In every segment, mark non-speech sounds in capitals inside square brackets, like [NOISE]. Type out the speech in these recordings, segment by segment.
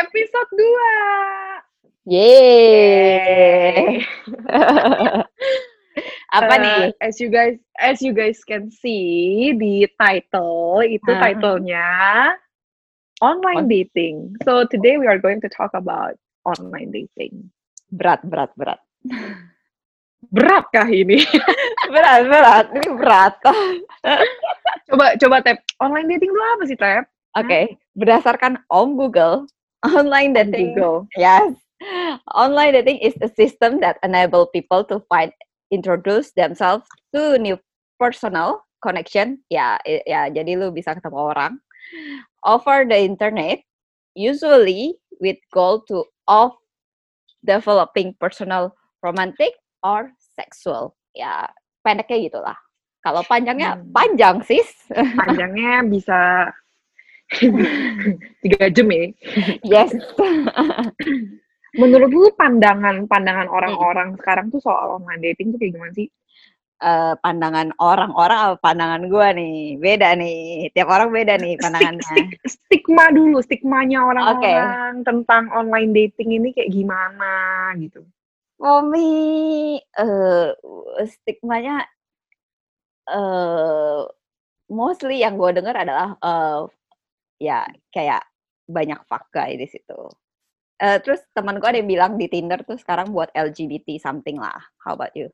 episode 2. Yeay. Apa Uh, nih? As you guys as you guys can see di title itu Ah. titlenya online On- dating. So today we are going to talk about online dating. Berat, berat, berat. [LAUGHS] Berat kah ini? [LAUGHS] Berat, berat. Ini berat. [LAUGHS] coba coba tap online dating itu apa sih tap? Oke, berdasarkan Om Google, online dating Google. Yes. Online dating is a system that enable people to find, introduce themselves to new personal connection. Ya, ya. Jadi lu bisa ketemu orang over the internet, usually with goal to of developing personal, romantic or sexual. Ya, pendeknya gitulah. Kalau panjangnya Hmm. panjang sis. [LAUGHS] Panjangnya bisa [LAUGHS] tiga jam ya. yes. Menurut lu pandangan pandangan orang-orang sekarang tuh soal online dating tuh kayak gimana sih? eh, pandangan orang-orang apa pandangan gua nih beda nih tiap orang beda nih pandangannya stik- stigma dulu, stigmanya orang-orang tentang online dating ini kayak gimana gitu. Momi eh stigmanya eh mostly yang gue dengar adalah eh ya kayak banyak fuck guy di situ Eh terus teman gue ada yang bilang di Tinder tuh sekarang buat LGBT something lah how about you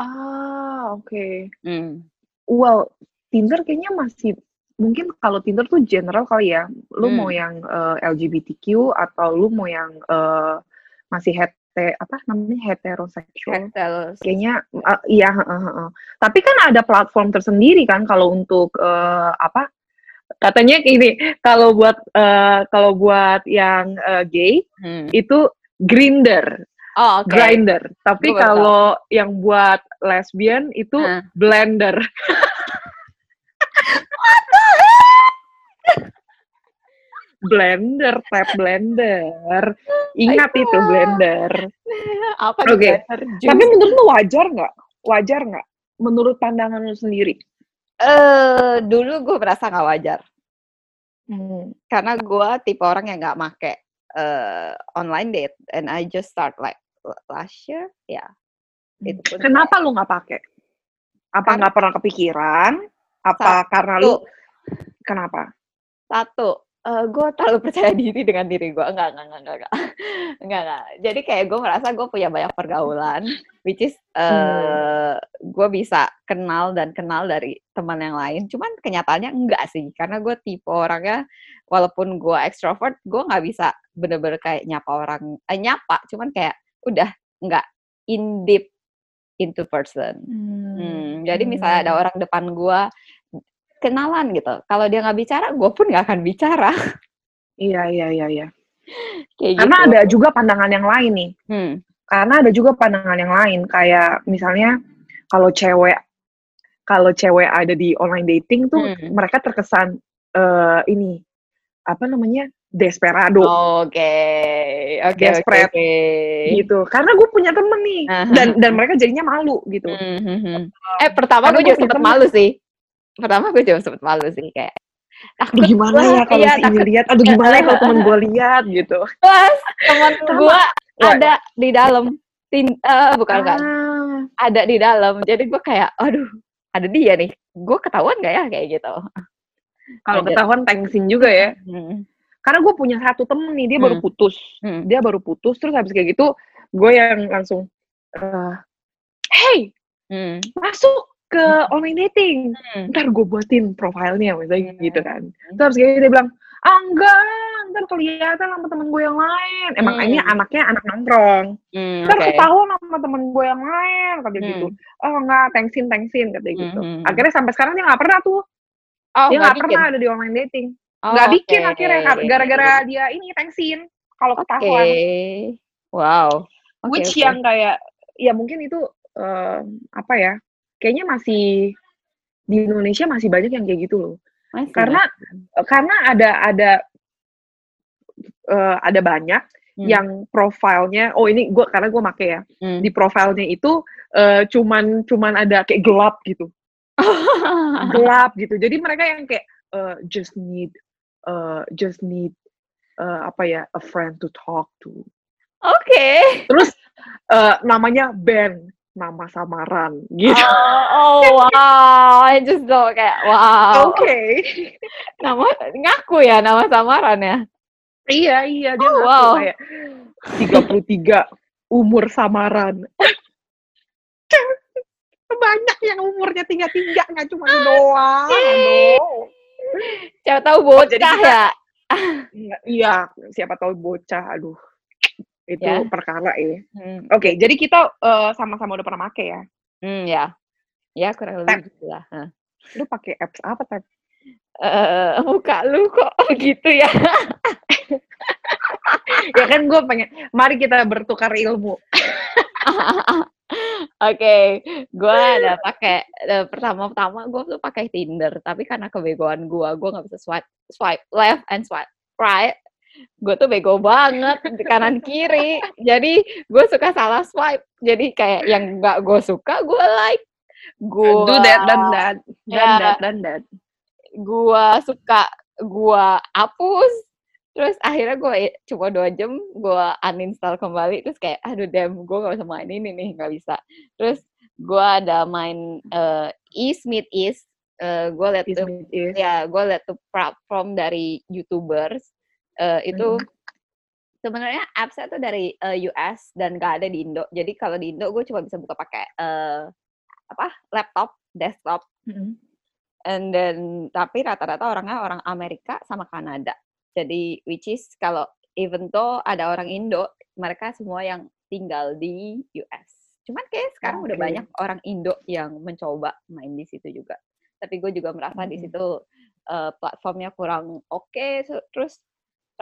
Ah, oke. hmm. Well, Tinder kayaknya masih mungkin kalau Tinder tuh general kali ya. Lu Hmm. mau yang eh, LGBTQ atau lu mau yang eh, masih hete apa namanya heteroseksual. Terus, Kayaknya eh, iya, heeh, heeh. Tapi kan ada platform tersendiri kan kalau untuk eh, apa? Katanya ini kalau buat eh, kalau buat yang eh, gay hmm. itu Grinder, oh oke Grinder. Tapi kalau yang buat lesbian itu Hah. Blender. [LAUGHS] blender, tap blender. Ingat itu blender. apa Blender? Tapi menurut lu wajar nggak? Wajar nggak? Menurut pandangan lu sendiri? eh dulu gue merasa nggak wajar Hmm. karena gue tipe orang yang nggak make eh, online date and I just start like last year ya itu pun Kenapa lu nggak pakai? Apa nggak pernah kepikiran? Apa karena lu? Satu. Kenapa? satu gue terlalu percaya diri dengan diri gue enggak enggak enggak enggak enggak. Enggak enggak. Jadi kayak gue merasa gue punya banyak pergaulan which is Hmm. eh gue bisa kenal dan kenal dari teman yang lain. Cuman kenyataannya enggak sih karena gue tipe orangnya walaupun gue extrovert gue nggak bisa bener-bener kayak nyapa orang eh, nyapa. Cuman kayak udah enggak in deep into person. Hmm, jadi misalnya ada orang depan gua kenalan gitu. Kalau dia nggak bicara, gue pun nggak akan bicara. [LAUGHS] Iya iya iya iya. Kayak Karena gitu. ada juga pandangan yang lain nih. Hmm. Karena ada juga pandangan yang lain kayak misalnya kalau cewek kalau cewek ada di online dating tuh Hmm. mereka terkesan eh, ini apa namanya desperado Oke, oke, oke, Desperate. gitu. Karena gue punya temen nih Aha. dan dan mereka jadinya malu gitu. Hmm, hmm, hmm. Eh pertama gue juga sempet temen. malu sih. Pertama gue juga sempet malu sih kayak. Aduh Takut gimana gua, ya kalau iya, si ini takut lihat? Aduh gimana ya kalau temen gue lihat gitu. Plus, teman Sama. gue Ya. ada di dalam. Tin, eh, bukan kan? Ah, Ada di dalam. Jadi gue kayak, aduh, ada dia nih. Gue ketahuan gak ya kayak gitu? kalau ketahuan thanksin juga ya. Hmm. Karena gue punya satu temen nih dia baru Hmm. putus. Hmm. dia baru putus terus habis kayak gitu gue yang langsung eh, hey Hmm. masuk ke online dating Hmm. ntar gue buatin profilnya misalnya Hmm. gitu kan terus kayak gitu dia bilang ah enggak ntar kelihatan sama temen gue yang lain emang Hmm. ini anaknya anak nongkrong Hmm, ntar oke. ketahuan sama temen gue yang lain kata Hmm. gitu oh enggak thanksin thanksin katanya gitu Hmm. akhirnya sampai sekarang dia nggak pernah tuh Oh, dia nggak pernah ada di online dating Oh, nggak bikin oke. akhirnya gara-gara dia ini thanksin kalau ketahuan Wow. Oke, which oke. yang kayak ya mungkin itu eh, apa ya kayaknya masih di Indonesia masih banyak yang kayak gitu loh Masih, karena karena ada ada eh, ada banyak Hmm. yang profilnya oh ini gua karena gue make ya Hmm. di profilnya itu eh, cuman cuman ada kayak gelap gitu [LAUGHS] gelap gitu jadi mereka yang kayak eh, just need eh, just need eh, apa ya a friend to talk to. Oke. Terus eh, namanya Ben, nama samaran gitu. Oh, oh wow, I just know kayak wow. Oke. Nama ngaku ya nama samaran ya. Iya iya dia Oh, ngaku wow. kayak 33 umur samaran. Banyak yang umurnya tiga tiga nggak cuma lu doang. Siapa tahu Oh, jadi bocah kita- ya. Iya, siapa tahu bocah, aduh. Itu Ya. perkara ya. Hmm, Oke, jadi kita eh, sama-sama udah pernah make ya. hmm, ya. Ya kurang lebih gitu lah. Hah. Lu pakai apps apa, Tep? Eh, muka lu kok [LAUGHS] gitu ya. [LAUGHS] ya kan gue pengen, mari kita bertukar ilmu. [LAUGHS] Oke, gua ada pakai eh, pertama-tama gua tuh pakai Tinder, tapi karena kebegoan gua, gua nggak bisa swipe swipe left and swipe right. Gue tuh bego banget di kanan kiri. Jadi gue suka salah swipe. Jadi kayak yang nggak gue suka gue like. Gua Do that, dan that, dan Ya. that, dan that. gua suka gua hapus terus akhirnya gue cuma dua jam gua uninstall kembali terus kayak aduh damn gue gak bisa main ini nih nggak bisa terus gua ada main eh East Meet East eh gue liat Is tuh ya gue liat tuh platform dari youtubers eh itu Mhm. sebenarnya appsnya tuh dari eh, US dan gak ada di Indo jadi kalau di Indo gue cuma bisa buka pakai eh, apa laptop desktop Mhm. And then tapi rata-rata orangnya orang Amerika sama Kanada. Jadi which is kalau even though ada orang Indo, mereka semua yang tinggal di US. Cuman kayak sekarang udah Oke. banyak orang Indo yang mencoba main di situ juga. Tapi gue juga merasa di Mhm. situ eh, platformnya kurang oke. So- terus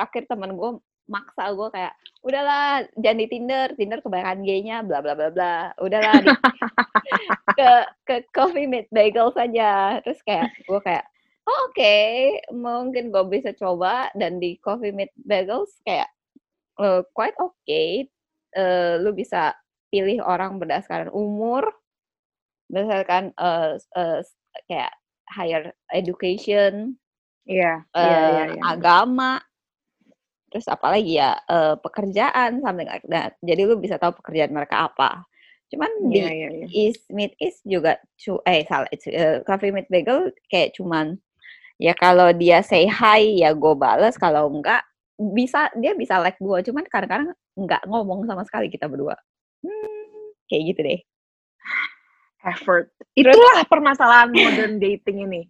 terakhir temen gue maksa gue kayak udahlah jangan di Tinder, Tinder kebanyakan gay-nya bla bla bla bla. Udahlah di [LAUGHS] ke ke Coffee Meet Bagel saja. Terus kayak gue kayak oh, oke mungkin gue bisa coba dan di Coffee Meet Bagels kayak eh, quite oke. Eh, lu bisa pilih orang berdasarkan umur, berdasarkan eh, eh, s- kayak higher education, Iya, eh, iya, iya, iya. agama, terus apalagi ya eh, pekerjaan something like that. Jadi lu bisa tahu pekerjaan mereka apa. Cuman di Iya, iya, iya. East Meet East juga cu eh salah eh, Coffee Meet Bagel kayak cuman ya kalau dia say hi ya gue bales kalau enggak bisa dia bisa like gue cuman kadang-kadang enggak ngomong sama sekali kita berdua hmm, kayak gitu deh Effort. Itulah permasalahan modern dating ini.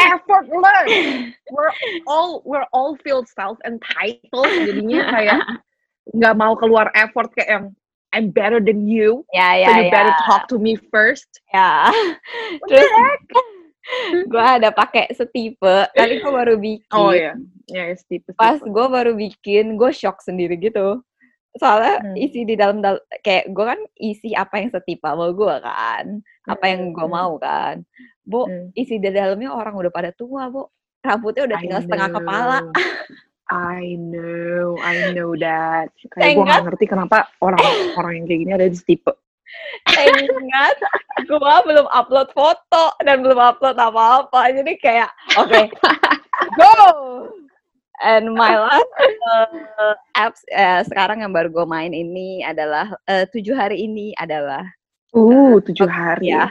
Effortless. [LAUGHS] We're all we're all feel self entitled. Jadinya kayak nggak mau keluar effort kayak yang I'm better than you, ya so ya you ya better talk to me first. ya What the terus heck? [LAUGHS] gue ada pakai setipe tadi gue baru bikin Oh ya, ya yes, tipe pas gue baru bikin gue shock sendiri gitu soalnya Hmm. isi di dalam dal- kayak gue kan isi apa yang setipe sama gue kan apa yang gue Hmm, mau kan bu hmm. isi di dalamnya orang udah pada tua bu rambutnya udah I tinggal setengah kepala. I know, I know that. Kayak gue gak ngerti kenapa orang-orang yang kayak gini ada di tipe. ingat gue belum upload foto dan belum upload apa-apa jadi kayak oke go and my [LAUGHS] last uh, apps eh, sekarang yang baru gue main ini adalah eh, tujuh hari ini adalah Uh, tujuh hari. ya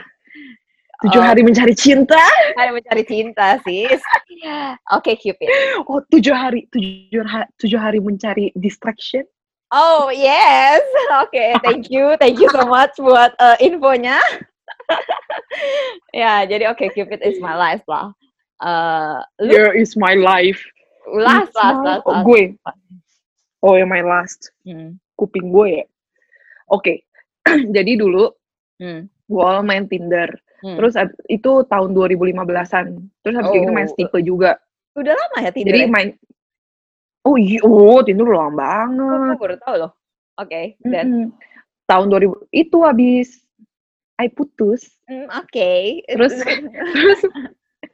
Tujuh Oh. hari mencari cinta. hari mencari cinta sis oke Cupid Oh, tujuh hari, tujuh, ha- tujuh hari mencari distraction. Oh yes, oke, thank you, thank you so much buat uh, infonya. ya, jadi oke, Cupid is my life lah. Uh, lu Here is my life. last, last, my- last, Oh, last. gue. Oh, ya my last. Hmm, Kuping gue ya. Oke. [CLEARS THROAT] Jadi dulu hmm, gue main Tinder. hmm. Terus itu tahun 2015-an. Terus habis gitu main Oh. Stipe juga. Udah lama ya Tinder? Jadi ya? main Oh iya, oh Tinder udah lama Oh, banget. gue baru tahu loh. Oke, dan Mm-mm. Tahun 2000 itu habis I putus. hmm, oke. Terus [LAUGHS] terus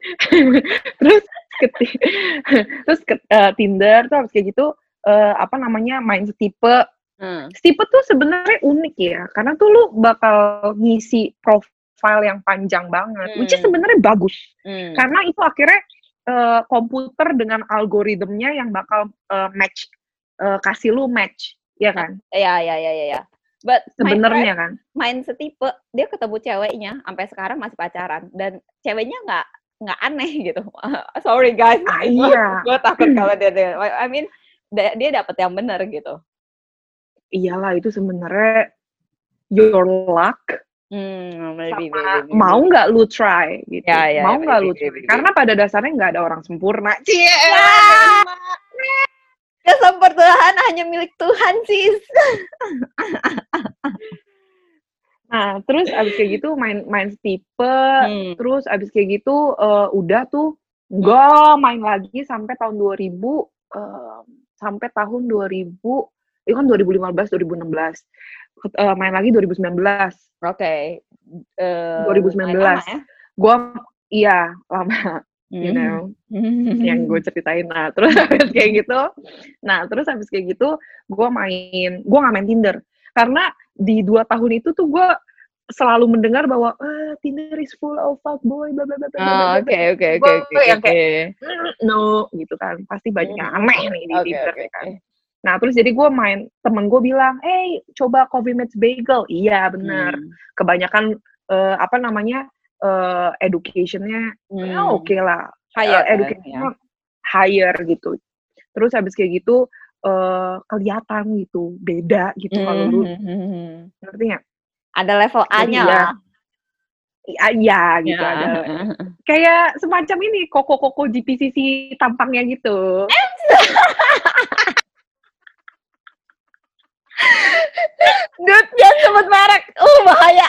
[LAUGHS] terus [LAUGHS] terus ke, eh, Tinder tuh habis kayak gitu eh, apa namanya main setipe. Hmm, Setipe tuh sebenarnya unik ya, karena tuh lu bakal ngisi profile yang panjang banget, which is Hmm. sebenarnya bagus. hmm, Karena itu akhirnya uh, komputer dengan algoritmnya yang bakal uh, match uh, kasih lu match, ya kan? Iya, iya, iya, iya. But sebenarnya kan main setipe dia ketemu ceweknya sampai sekarang masih pacaran dan ceweknya nggak nggak aneh gitu. [LAUGHS] Sorry guys, ah, iya. [LAUGHS] gue takut kalau dia, dia I mean dia, dia dapet yang benar gitu. Iyalah itu sebenarnya your luck. Hmm, maybe, sama maybe, maybe. mau nggak lu try gitu. Ya, ya, mau ya, nggak maybe, lu try. maybe, maybe. Karena pada dasarnya nggak ada orang sempurna. Cie. Ya. Kesempurnaan hanya milik Tuhan, sis. [LAUGHS] Nah, terus abis kayak gitu main main tipe, Hmm. terus abis kayak gitu eh, udah tuh nggak main lagi sampai tahun 2000 eh, sampai tahun 2000 itu kan 2015 2016 Ket- eh, main lagi 2019 Oke. Eh, 2019. lumayan lama ya. gua iya lama you Hmm. know Hmm. [LAUGHS] yang gue ceritain nah terus [LAUGHS] habis kayak gitu nah terus habis kayak gitu gue main gue nggak main Tinder karena di dua tahun itu tuh gue selalu mendengar bahwa ah, Tinder is full of fuckboy bla bla bla bla, bla, Oh, bla, Oke, bla. oke, oke, Gua oke. yang oke. Mm, no gitu kan pasti banyak yang aneh nih di Oke, Tinder oke, ya kan oke. Nah terus jadi gue main temen gue bilang hey coba Coffee Mates Bagel iya bener Hmm. kebanyakan eh, apa namanya eh, educationnya Hmm. ya oke lah Higher, uh, kan, education higher gitu. Terus habis kayak gitu eh kelihatan gitu, beda gitu kalau lu Hmm. ngerti nggak? Ada level A-nya Jadi ya, lah. Iya, iya gitu Ya. ada. [LAUGHS] Kayak semacam ini koko-koko GPCC tampangnya gitu. [LAUGHS] Dude, jangan sebut merek. Uh, bahaya.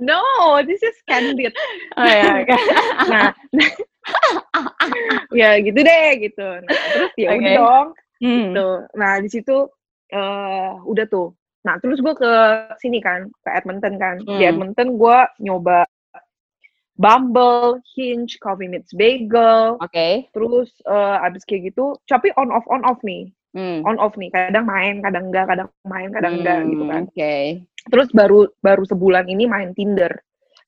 No, this is candid. Oh, ya. Nah, ya gitu deh gitu. Nah, terus ya udah Oke. dong Hmm. gitu. Nah, di situ eh udah tuh. Nah, terus gue ke sini kan, ke Edmonton kan. Di Hmm. Edmonton gue nyoba Bumble, Hinge, Coffee Meets Bagel, Oke. terus eh, abis kayak gitu, tapi on off on off nih, Hmm. on off nih. Kadang main, kadang enggak, kadang main, kadang enggak gitu kan. Hmm, Oke. Terus baru baru sebulan ini main Tinder.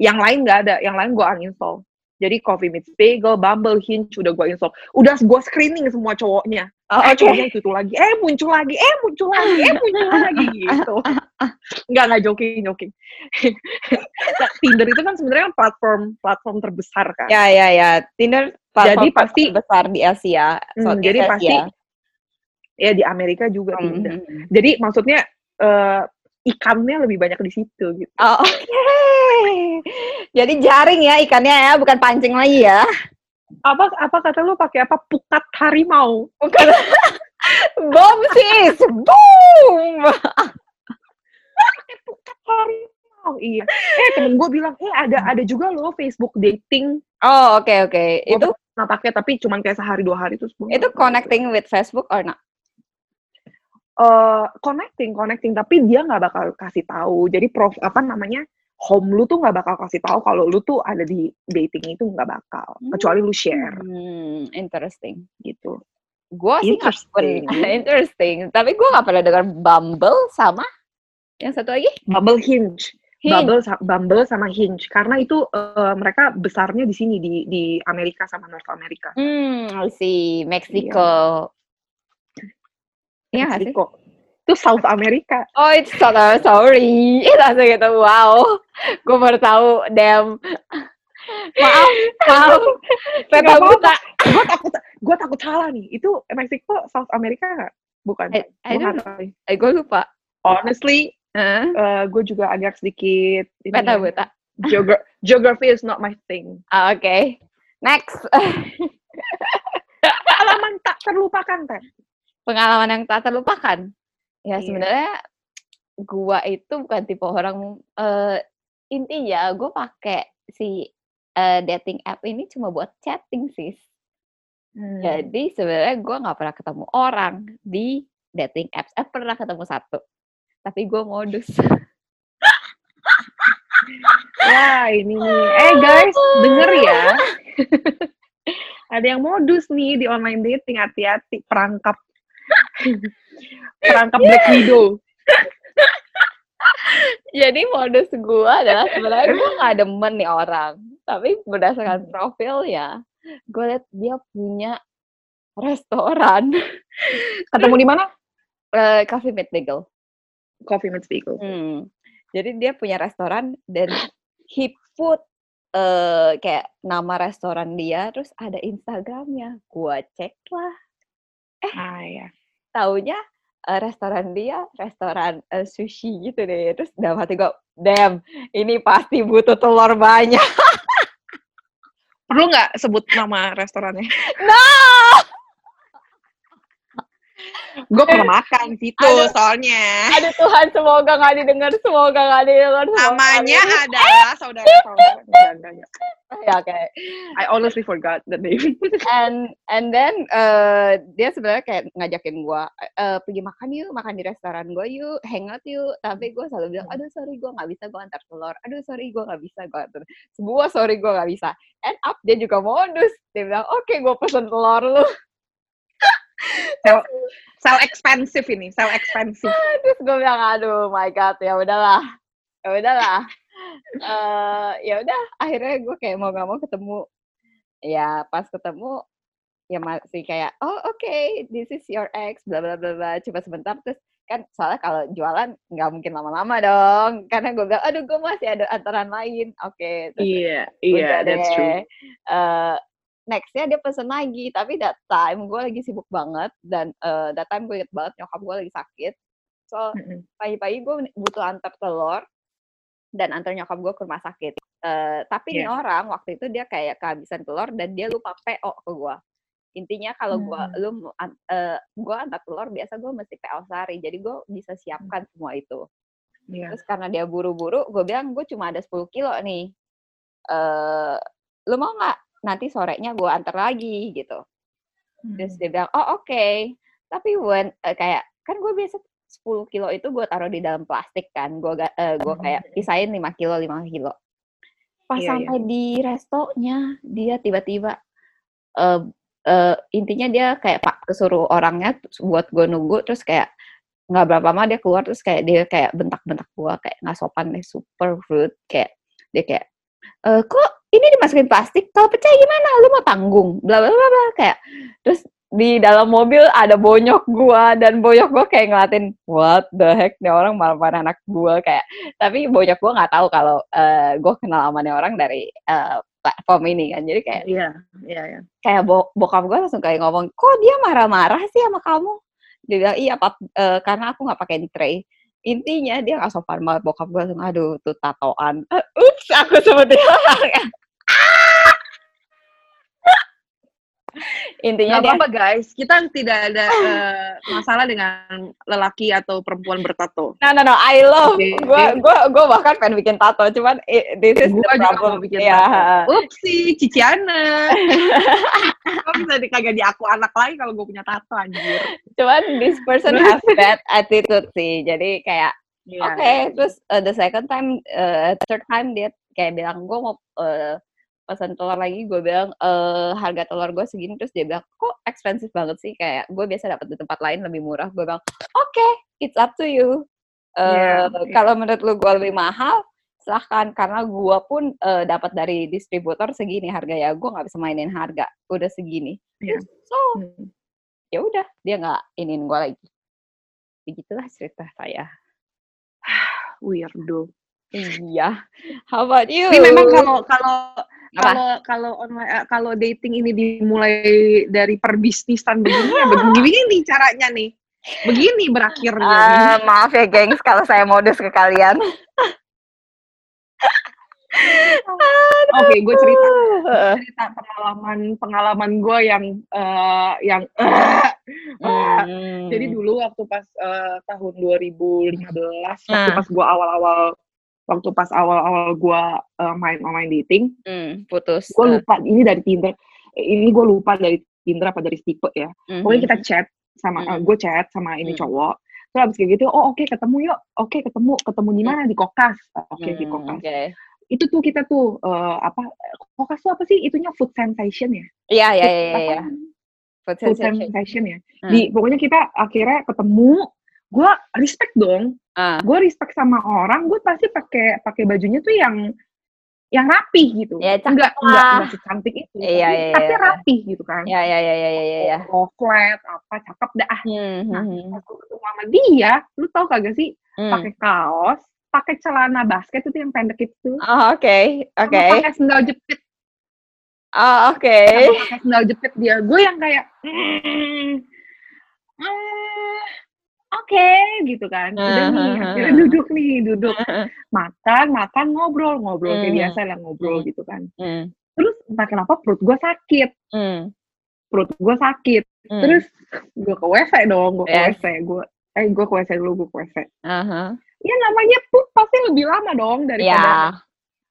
Yang lain nggak ada, yang lain gue uninstall. Jadi Coffee Meets Bagel, Bumble, Hinge udah gue install. Udah gue screening semua cowoknya. Oh, eh Oke. cowoknya itu, itu lagi, eh muncul lagi, eh muncul lagi, eh muncul lagi [LAUGHS] gitu. Enggak enggak joking joking. Nah, [LAUGHS] Tinder itu kan sebenarnya platform platform terbesar kan. Ya, ya, ya. Tinder Jadi platform pasti- besar di Asia. Hmm, jadi Asia. pasti ya di Amerika juga Hmm, Tinder. hmm, hmm. Jadi maksudnya eh, ikannya lebih banyak di situ gitu. Oh, oke. Jadi jaring ya ikannya ya, bukan pancing lagi ya. Apa apa kata lu pakai apa? Pukat harimau. Bukan. [LAUGHS] Bom sis. Boom. Pukat harimau. Iya. Eh temen gue bilang, eh ada ada juga loh Facebook dating. Oh, oke oke. Gua Itu pernah pakai tapi cuman kayak sehari dua hari terus. itu nggak- connecting with Facebook or not? Eh connecting connecting. Tapi dia nggak bakal kasih tahu. Jadi prof apa namanya home lu tuh nggak bakal kasih tahu kalau lu tuh ada di dating itu nggak bakal. Kecuali lu share. Hmm, interesting. gitu. Gue sih Interesting. pernah interesting, [LAUGHS] tapi gue nggak pernah dengar Bumble sama yang satu lagi. Bumble Hinge. Hinge. Bumble Bumble sama Hinge. Karena itu eh, mereka besarnya di sini di di Amerika sama North Amerika Hmm, I see. Mexico. Iya nggak sih? Itu South America Oh, it's so sorry. Eh, [LAUGHS] langsung gitu, wow. Gue baru tahu, damn. [LAUGHS] Maaf, maaf. Tahu apa-apa. gue takut gue takut salah nih itu Meksiko South Amerika nggak bukan I, I tahu. Eh, gue lupa. honestly Hah? gue juga agak sedikit ini Beta, ya, geogra- geography is not my thing. Ah, Oke. Next. [LAUGHS] Pengalaman tak terlupakan, Teh. Pengalaman yang tak terlupakan. Ya, Iya. sebenarnya gua itu bukan tipe orang eh intinya gue pakai si eh, dating app ini cuma buat chatting sis. Hmm. Jadi sebenarnya gue nggak pernah ketemu orang di dating apps. Eh pernah ketemu satu, tapi gue modus. [LAUGHS] Wah, ini nih. Eh, guys, denger ya. [LAUGHS] Ada yang modus nih di online dating, hati-hati perangkap. [LAUGHS] perangkap Black Widow. [LAUGHS] Jadi modus gue adalah sebenarnya gue nggak demen nih orang. tapi berdasarkan profilnya gue liat dia punya restoran Ketemu di mana? eh Coffee Meet Bagel. Coffee Bagel. Hmm. Jadi dia punya restoran dan he put eh kayak nama restoran dia terus ada Instagramnya. Gua cek lah. Ah ya. Taunya eh, restoran dia restoran eh, sushi gitu deh. Terus dalam hati gue, damn, ini pasti butuh telur banyak. Perlu nggak sebut nama restorannya? [LAUGHS] No! Gue pernah makan situ Aduh. soalnya. Aduh Tuhan, semoga nggak didengar, semoga nggak didengar. semoga Namanya didengar. adalah. Enggak, enggak, enggak. [LAUGHS] ya oke. I honestly forgot the name. [LAUGHS] and and then eh, dia sebenarnya kayak ngajakin gua eh, pergi makan yuk makan di restoran gua yuk hangout yuk tapi gua selalu bilang aduh sorry gua nggak bisa gua antar telur aduh sorry gua nggak bisa gua antar sebuah sorry gua nggak bisa end up dia juga modus dia bilang oke gua pesen telur lu Sell, sell expensive ini, sell expensive. [LAUGHS] terus gua bilang aduh my god ya udahlah ya udahlah eh ya udah akhirnya gue kayak mau nggak mau ketemu ya pas ketemu ya masih kayak oh oke this is your ex bla bla bla bla coba sebentar terus kan soalnya kalau jualan nggak mungkin lama-lama dong karena gue bilang aduh gue masih ada antaran lain oke terus Iya, iya, that's true. deh. Nextnya dia pesen lagi tapi that time gue lagi sibuk banget dan eh, that time gue inget banget nyokap gue lagi sakit so pagi-pagi gue butuh antar telur dan antar nyokap gue ke rumah sakit. Eh, tapi nih Iya. orang waktu itu dia kayak kehabisan telur dan dia lupa PO ke gue. Intinya kalau gue Hmm. lu eh, gue antar telur biasa gue mesti PO sehari. Jadi gue bisa siapkan semua itu. Iya. Terus karena dia buru-buru, gue bilang gue cuma ada 10 kilo nih. Eh, lu mau nggak? Nanti sorenya gue antar lagi gitu. Terus dia bilang, oh oke. Tapi when eh, kayak kan gue biasa 10 kilo itu gue taruh di dalam plastik kan. Gue eh, gue kayak pisahin 5 kilo 5 kilo. Pas Iya, iya. sampai di restonya dia tiba-tiba eh eh, intinya dia kayak pak kesuruh orangnya buat gue nunggu terus kayak nggak berapa lama dia keluar terus kayak dia kayak bentak-bentak gue kayak nggak sopan deh super rude kayak dia kayak "Eh, kok ini dimasukin plastik kalau pecah gimana? Lu mau tanggung. Bla bla bla bla. Kayak terus di dalam mobil ada bonyok gua dan bonyok gua kayak ngeliatin what the heck? Nih orang marah-marah anak gua. Kayak tapi bonyok gua nggak tahu kalau eh, gua kenal nih orang dari eh, platform ini kan. Jadi kayak Iya, iya, iya. kayak bo- bokap gue langsung kayak ngomong kok dia marah-marah sih sama kamu? Dia bilang iya pap eh, karena aku nggak pakai tray. Intinya dia nggak sopan banget bokap gue langsung aduh tuh tatoan. Eh, ups aku seperti orang [LAUGHS] [LAUGHS] intinya Nggak apa-apa guys, kita tidak ada [LAUGHS] eh, masalah dengan lelaki atau perempuan bertato. no no no I love gue gue gue bahkan pengen bikin tato cuman i- this is the Gua juga problem bikin ya tato. [LAUGHS] Upsi, Ciciana. Kok bisa di- kagak di aku anak lagi kalau gue punya tato anjir. cuman this person has bad attitude sih jadi kayak Iya, Oke, iya. terus uh, the second time, uh, third time dia kayak bilang gue mau uh, pesan telur lagi, gue bilang eh harga telur gue segini, terus dia bilang kok expensive banget sih, kayak gue biasa dapat di tempat lain lebih murah. Gue bilang oke, it's up to you. Eh, Iya, iya. Kalau menurut lu gue lebih mahal, silahkan karena gue pun eh, dapat dari distributor segini harga ya, gue nggak bisa mainin harga, udah segini. Iya. So Hmm. ya udah, dia nggak inin gue lagi. Begitulah cerita saya. [SIGHS] Weirdo. Iya. How about you? Tapi memang kalau kalau kalau kalau online eh, kalau dating ini dimulai dari perbisnisan begini ya begini, caranya nih. Begini berakhirnya. nih. Eh, maaf ya, gengs, kalau saya modus ke kalian. [LAUGHS] Oke, gue cerita cerita pengalaman pengalaman gue yang eh, yang [LAUGHS] Hmm. Jadi dulu waktu pas eh, tahun 2015 waktu Ah. pas gue awal-awal waktu pas awal-awal gue eh, main online dating, Hmm, putus. gue lupa ini dari Tinder. Ini gue lupa dari Tinder apa dari Stipe ya. Mhm. Pokoknya kita chat sama Mhm. gue chat sama ini Hmm. cowok. Terus abis kayak gitu, oh oke ketemu yuk, oke ketemu, ketemu di mana di Kokas, oke di Hmm, Kokas. Oke. Itu tuh kita tuh eh, apa? Kokas tuh apa sih? Itunya food sensation ya? Iya, iya, iya, iya. Food food sensation. sensation ya. Hmm. Di pokoknya kita akhirnya ketemu, gue respect dong. Ah. Gue respect sama orang, gue pasti pakai pakai bajunya tuh yang yang rapih gitu. Ya, enggak, enggak, enggak secantik itu. Iya, tapi, iya, tapi iya. rapih gitu kan. Ya, ya, ya, ya, ya, ya, ya. Oh, flat, apa, cakep dah. Hmm, Nah, hmm, hmm. pas gue ketemu sama dia, lu tau kagak sih, Hmm. pakai kaos, pakai celana basket itu yang pendek itu, Oh, oke, oke. sama pakai sendal jepit, Oh, oke. sama pakai sendal jepit dia. Gue yang kayak, "Hmm, eh, oke, gitu kan. Udah nih, Uh-huh. akhirnya duduk nih, duduk. Makan, makan, ngobrol, ngobrol. Kayak Hmm. biasa lah, ngobrol Hmm. gitu kan. Hmm, Terus entah kenapa perut gue sakit. Perut gue sakit. Terus gue ke WC dong, gue ke Yes. WC. Gue, eh gue ke WC dulu, gue ke WC. Aha. Ya namanya pup pasti lebih lama dong Ya, daripada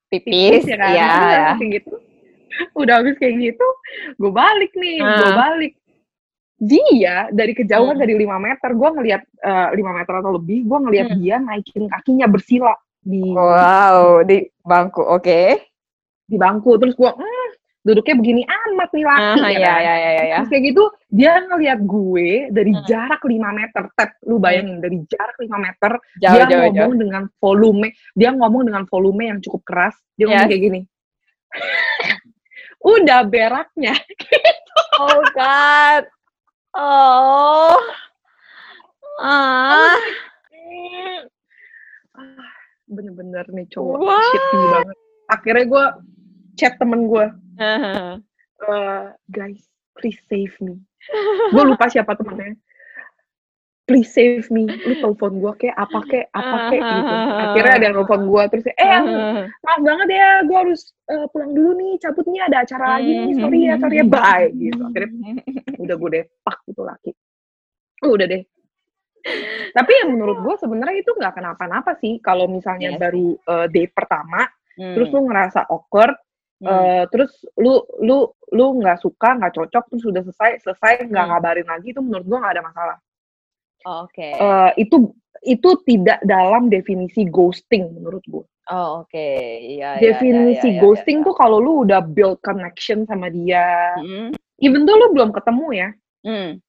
pipis, ya kan. ya, Udah ya. habis kayak gitu. Udah habis kayak gitu, gue balik nih, gue Ah. balik. Dia dari kejauhan Hmm. dari 5 meter, gue ngelihat eh, 5 meter atau lebih, gue ngelihat Hmm. dia naikin kakinya bersila di Wow, di bangku, oke. di bangku. Terus gue, hmm, duduknya begini amat nih laki Aha, ya ya, kan. ya, ya, ya, ya. Terus kayak gitu, dia ngelihat gue dari Hmm. jarak 5 meter. Tep, lu bayangin dari jarak 5 meter, Jauh, dia jauh, ngomong jauh. dengan volume, dia ngomong dengan volume yang cukup keras. Dia ngomong Yes. kayak gini. [LAUGHS] Udah beraknya. [LAUGHS] Oh God. Oh. Ah. Ah, bener-bener nih cowok shitty banget. Akhirnya gue chat temen gue, Aha. "Eh, guys, please save me. gue lupa siapa temennya. Please save me. Lu telepon gue kayak apa kayak apa kayak gitu. Akhirnya ada yang telepon gue terus eh maaf banget ya, gue harus eh, pulang dulu nih, cabut nih ada acara lagi nih, sorry ya, sorry ya, bye gitu. Akhirnya udah gue deh pak itu laki. Uh, udah deh. Tapi yang menurut gue sebenarnya itu nggak kenapa-napa sih kalau misalnya Yes. baru eh, date pertama, Hmm. terus lu ngerasa awkward, Hmm. eh, terus lu lu lu nggak suka, nggak cocok, terus sudah selesai selesai nggak Hmm. ngabarin lagi itu menurut gue nggak ada masalah. Oh, Oke. Eh, itu itu tidak dalam definisi ghosting menurut gue. Oh, oke. Iya, iya, Definisi iya, iya, ghosting iya. tuh kalau lu udah build connection sama dia, Hmm. even though lu belum ketemu ya, Hmm.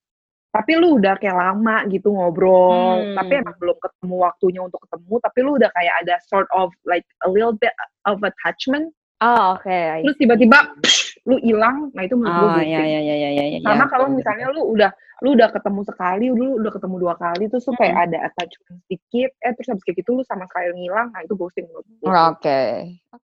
tapi lu udah kayak lama gitu ngobrol, Hmm. tapi emang belum ketemu waktunya untuk ketemu, tapi lu udah kayak ada sort of like a little bit of attachment, Oh, oke. I terus tiba-tiba psh, lu hilang, nah itu menurut gue Oh, ghosting. iya, iya, iya, iya, iya. Sama iya, kalau misalnya lu udah lu udah ketemu sekali, lu udah ketemu dua kali, terus tuh kayak Hmm. ada attachment sedikit, eh terus habis kayak gitu lu sama sekali ngilang, nah itu ghosting menurut gue. Oke.